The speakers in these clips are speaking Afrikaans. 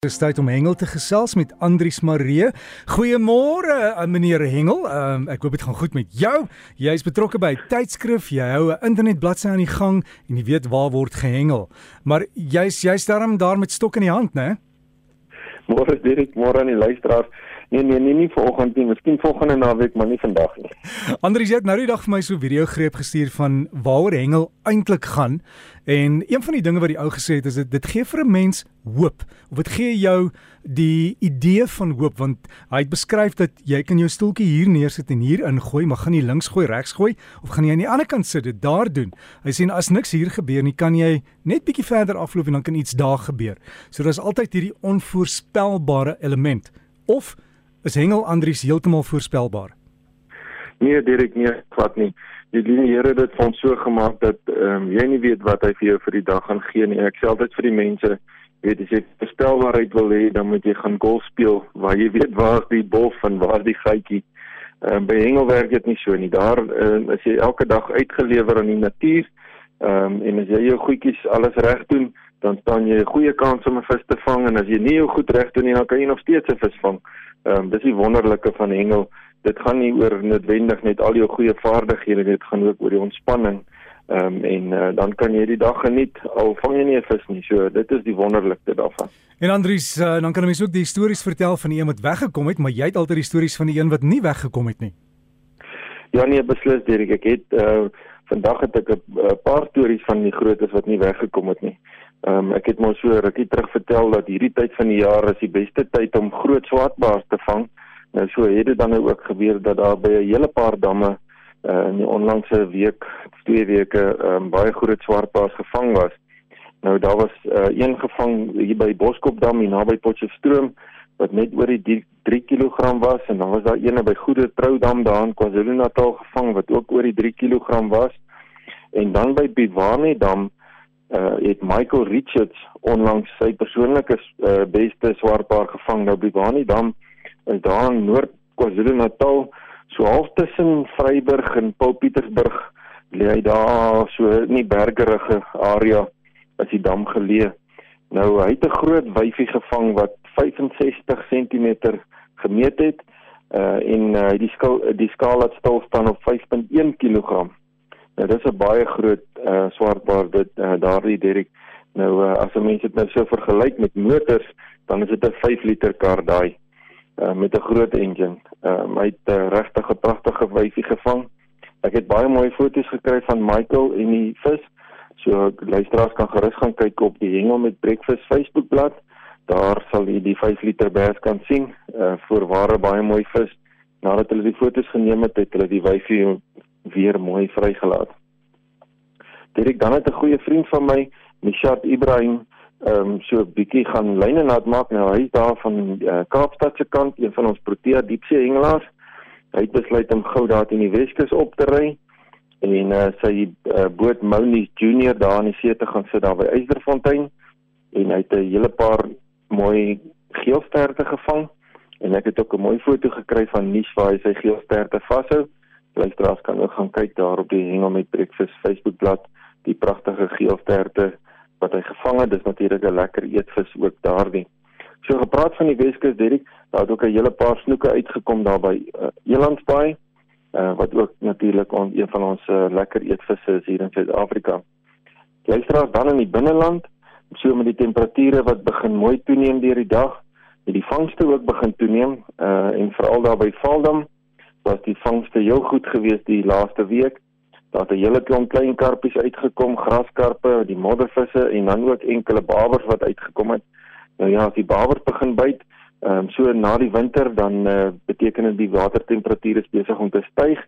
Dis tyd om Hengel te gesels met Andrius Maree. Goeiemôre uh, meneer Hengel. Um, ek hoop dit gaan goed met jou. Jy is betrokke by 'n tydskrif. Jy hou 'n internetbladsy aan die gang en jy weet waar word gehengel. Maar jy's jy's daarom daar met stok in die hand, né? Môre Dirk, môre aan die luisteraars. Nee nee nee nie vanoggend nie, miskien volgende naweek, maar nie vandag nie. Andries het nou die dag vir my so 'n video greep gestuur van waaroor hengel eintlik gaan en een van die dinge wat die ou gesê het is dit dit gee vir 'n mens hoop of dit gee jou die idee van hoop want hy het beskryf dat jy kan jou stoeltjie hier neersit en hier ingooi, maar gaan jy links gooi, regs gooi of gaan jy aan die ander kant sit dit daar doen. Hy sê as niks hier gebeur nie, kan jy net bietjie verder afloop en dan kan iets daar gebeur. So daar's altyd hierdie onvoorspelbare element of Is Hengel Andries heeltemal voorspelbaar? Nee, Dirk, nee, glad nie. Die Here het dit vir ons so gemaak dat ehm um, jy nie weet wat hy vir jou vir die dag gaan gee nie. Ek sê altyd vir die mense, weet as jy voorspelbaarheid wil hê, dan moet jy gaan golf speel waar jy weet waar die bof en waar die gytjie. Ehm um, by Hengel werk dit nie so nie. Daar uh, is jy elke dag uitgelewer aan die natuur. Ehm um, en as jy jou goedjies alles reg doen, dan staan jy 'n goeie kans om 'n vis te vang en as jy nie jou goed reg doen nie, dan kan jy nog steeds 'n vis vang. Ehm um, dis die wonderlike van hengel. Dit gaan nie oor noodwendig net al jou goeie vaardighede, dit gaan ook oor die ontspanning. Ehm um, en uh, dan kan jy die dag geniet al vang jy nie 'n vis nie. So dit is die wonderlikste daarvan. En Andries, uh, dan kan jy mens ook die stories vertel van die een wat weggekom het, maar jy het altyd die stories van die een wat nie weggekom het nie. Ja nee, beslis Dirk, ek het uh, vandag het ek 'n paar stories van die grootes wat nie weggekom het nie. Ehm um, ek het mos so rukkie terug vertel dat hierdie tyd van die jaar is die beste tyd om groot swartbaars te vang. Nou so het dit dan nou ook gebeur dat daar by 'n hele paar damme uh, in die onlangse week, twee weke, ehm um, baie groot swartbaars gevang was. Nou daar was uh, een gevang hier by Boskopdam hier naby Potchefstroom wat net oor die 3 kg was en dan was daar een by Goeie Troudam daar in KwaZulu-Natal gevang wat ook oor die 3 kg was. En dan by Biwane Dam uh het Michael Richards onlangs sy persoonlike uh, beste swartbaar gevang nou by Bani Dam is daar in Noord KwaZulu-Natal so half tussen Vryburg en Paul Pietersburg lê hy daar so in die bergerige area as die dam geleë. Nou hy het 'n groot wyfie gevang wat 65 cm gemeet het uh en uh, die skaal die skaal het stil staan op 5.1 kg Nou dis 'n baie groot uh swartbaar dit uh, daardie Derek. Nou uh, as 'n mens dit nou so vergelyk met motors, dan is dit 'n 5 liter kar daai uh met 'n groot engine. Uh hy het 'n uh, regtig 'n pragtige wyfie gevang. Ek het baie mooi foto's gekry van Michael en die vis. So luisteraars kan gerus gaan kyk op die Hengel met Breakfast Facebookblad. Daar sal jy die 5 liter bass kan sien. Uh voorware baie mooi vis. Nadat hulle die foto's geneem het, het hulle die wyfie weer mooi vrygelaat. Dirk dan het 'n goeie vriend van my, Mishat Ibrahim, ehm um, so 'n bietjie gaan lyne nat maak. Nou hy is daar van uh, Kaapstad se kant, een van ons Protea diepsee hengelaars. Hy het besluit om gou daar in die Weskus op te ry en uh, sy uh, boot Mounie Junior daar in die see te gaan sit daar by Eysterfontein en hy het 'n hele paar mooi geelsterte gevang en ek het ook 'n mooi foto gekry van Nies waar hy sy geelsterte vashou luisteraars kan ook gaan kyk daar op die Hengel met Breakfast Facebookblad die pragtige geelsterte wat hy gevang het. Dis natuurlik 'n lekker eetvis ook daardie so gepraat van die Weskus Derek daar het ook 'n hele paar snoeke uitgekom daar by uh, Elandsbaai uh, wat ook natuurlik on, een van ons uh, lekker eetvisse is hier in Suid-Afrika. Luisteraars dan in die binneland so met die temperature wat begin mooi toeneem deur die dag het die vangste ook begin toeneem uh, en veral daar by Valdam was die vangste heel goed geweest die laaste week. Daar het 'n hele klomp klein karpies uitgekom, graskarpe, die moddervisse en dan ook enkele babers wat uitgekom het. Nou ja, as die babers begin byt, ehm um, so na die winter dan uh, beteken dit die watertemperatuur is besig om te styg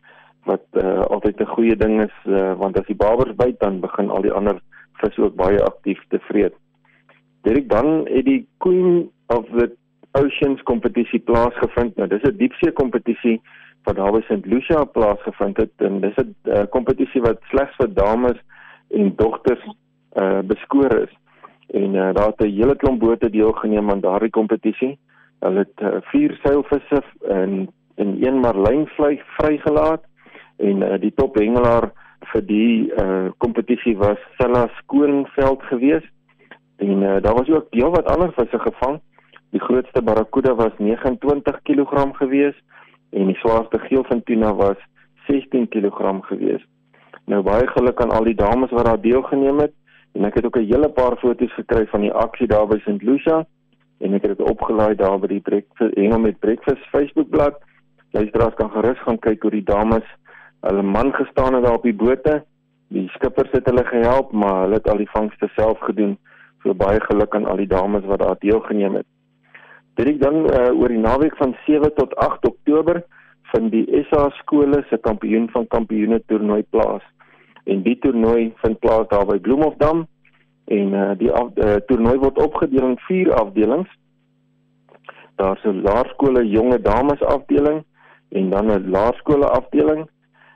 wat uh, altyd 'n goeie ding is uh, want as die babers byt dan begin al die ander visse ook baie aktief te vreet. Direk dan het die Queen of the Oceans kompetisie plaasgevind. Nou dis 'n diepsee kompetisie wat daar by St. Lucia plaasgevind het en dis 'n uh, kompetisie wat slegs vir dames en dogters uh, beskoor is. En uh, daar het 'n hele klomp bote deelgeneem aan daardie kompetisie. Hulle het uh, vier seilvisse en en een marlyn vlei vrygelaat en uh, die top hengelaar vir die kompetisie uh, was Sella Skoonveld geweest. En uh, daar was ook heel wat ander visse gevang swaarste barracuda was 29 kg gewees en die swaarste geelvin tuna was 16 kg gewees. Nou baie geluk aan al die dames wat daar deelgeneem het en ek het ook 'n hele paar foto's gekry van die aksie daar by St. Lucia en ek het dit opgelaai daar by die Breakfast Engel met Breakfast Facebookblad. Luisteraars kan gerus gaan kyk hoe die dames hulle man gestaan het daar op die bote. Die skippers het hulle gehelp, maar hulle het al die vangste self gedoen. So baie geluk aan al die dames wat daar deelgeneem het. Dit is dan uh, oor die naweek van 7 tot 8 Oktober vind die SA skole se kampioen van kampioene toernooi plaas. En die toernooi vind plaas daar by Bloemhofdam en uh, die uh, toernooi word opgedeel in vier afdelings. Daar's 'n laerskole jonge dames afdeling en dan 'n laerskole afdeling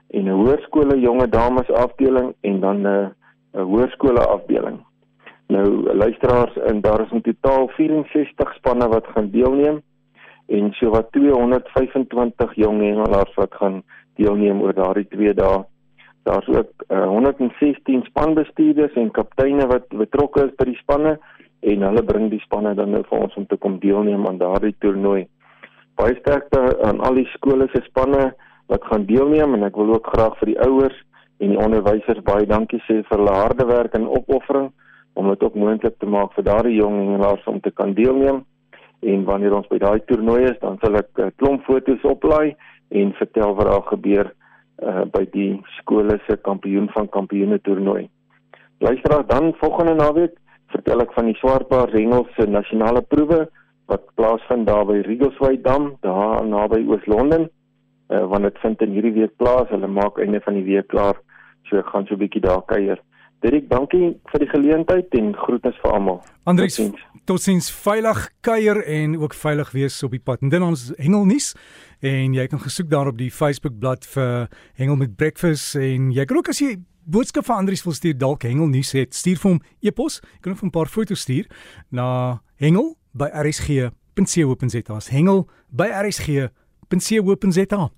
en 'n hoërskole jonge dames afdeling en dan 'n 'n hoërskole afdeling. Nou luisteraars en daar is in totaal 64 spanne wat gaan deelneem en so wat 225 jong hengelaars wat gaan deelneem oor daardie 2 dae. Daar's ook uh, eh, 116 spanbestuurders en kapteine wat betrokke is by die spanne en hulle bring die spanne dan nou vir ons om te kom deelneem aan daardie toernooi. Baie sterkte aan al die skole se spanne wat gaan deelneem en ek wil ook graag vir die ouers en die onderwysers baie dankie sê vir hulle harde werk en opoffering om dit ook moontlik te maak vir daardie jong hengelaars om te kan deelneem en wanneer ons by daai toernooi is, dan sal ek 'n uh, klomp foto's oplaai en vertel wat daar gebeur uh, by die skole se kampioen van kampioene toernooi. Luisteraar, dan volgende naweek vertel ek van die Swartbaars Hengels se nasionale proewe wat plaasvind daar by Rigelsway Dam, daar naby Oos-London. Uh, want dit vind in hierdie week plaas. Hulle maak einde van die week klaar. So ek gaan so 'n bietjie daar kuier. Dirk, dankie vir die geleentheid en groetens vir almal. Andries, totsiens veilig kuier en ook veilig wees op die pad. En dan ons hengelnuus en jy kan gesoek daar op die Facebook bladsy vir Hengel met Breakfast en jy kan ook as jy boodskap vir Andries wil stuur dalk hengelnuus het, stuur vir hom e-pos. Jy kan hom 'n paar foto's stuur na hengel by rsg.co.za. Hengel by rsg.co.za.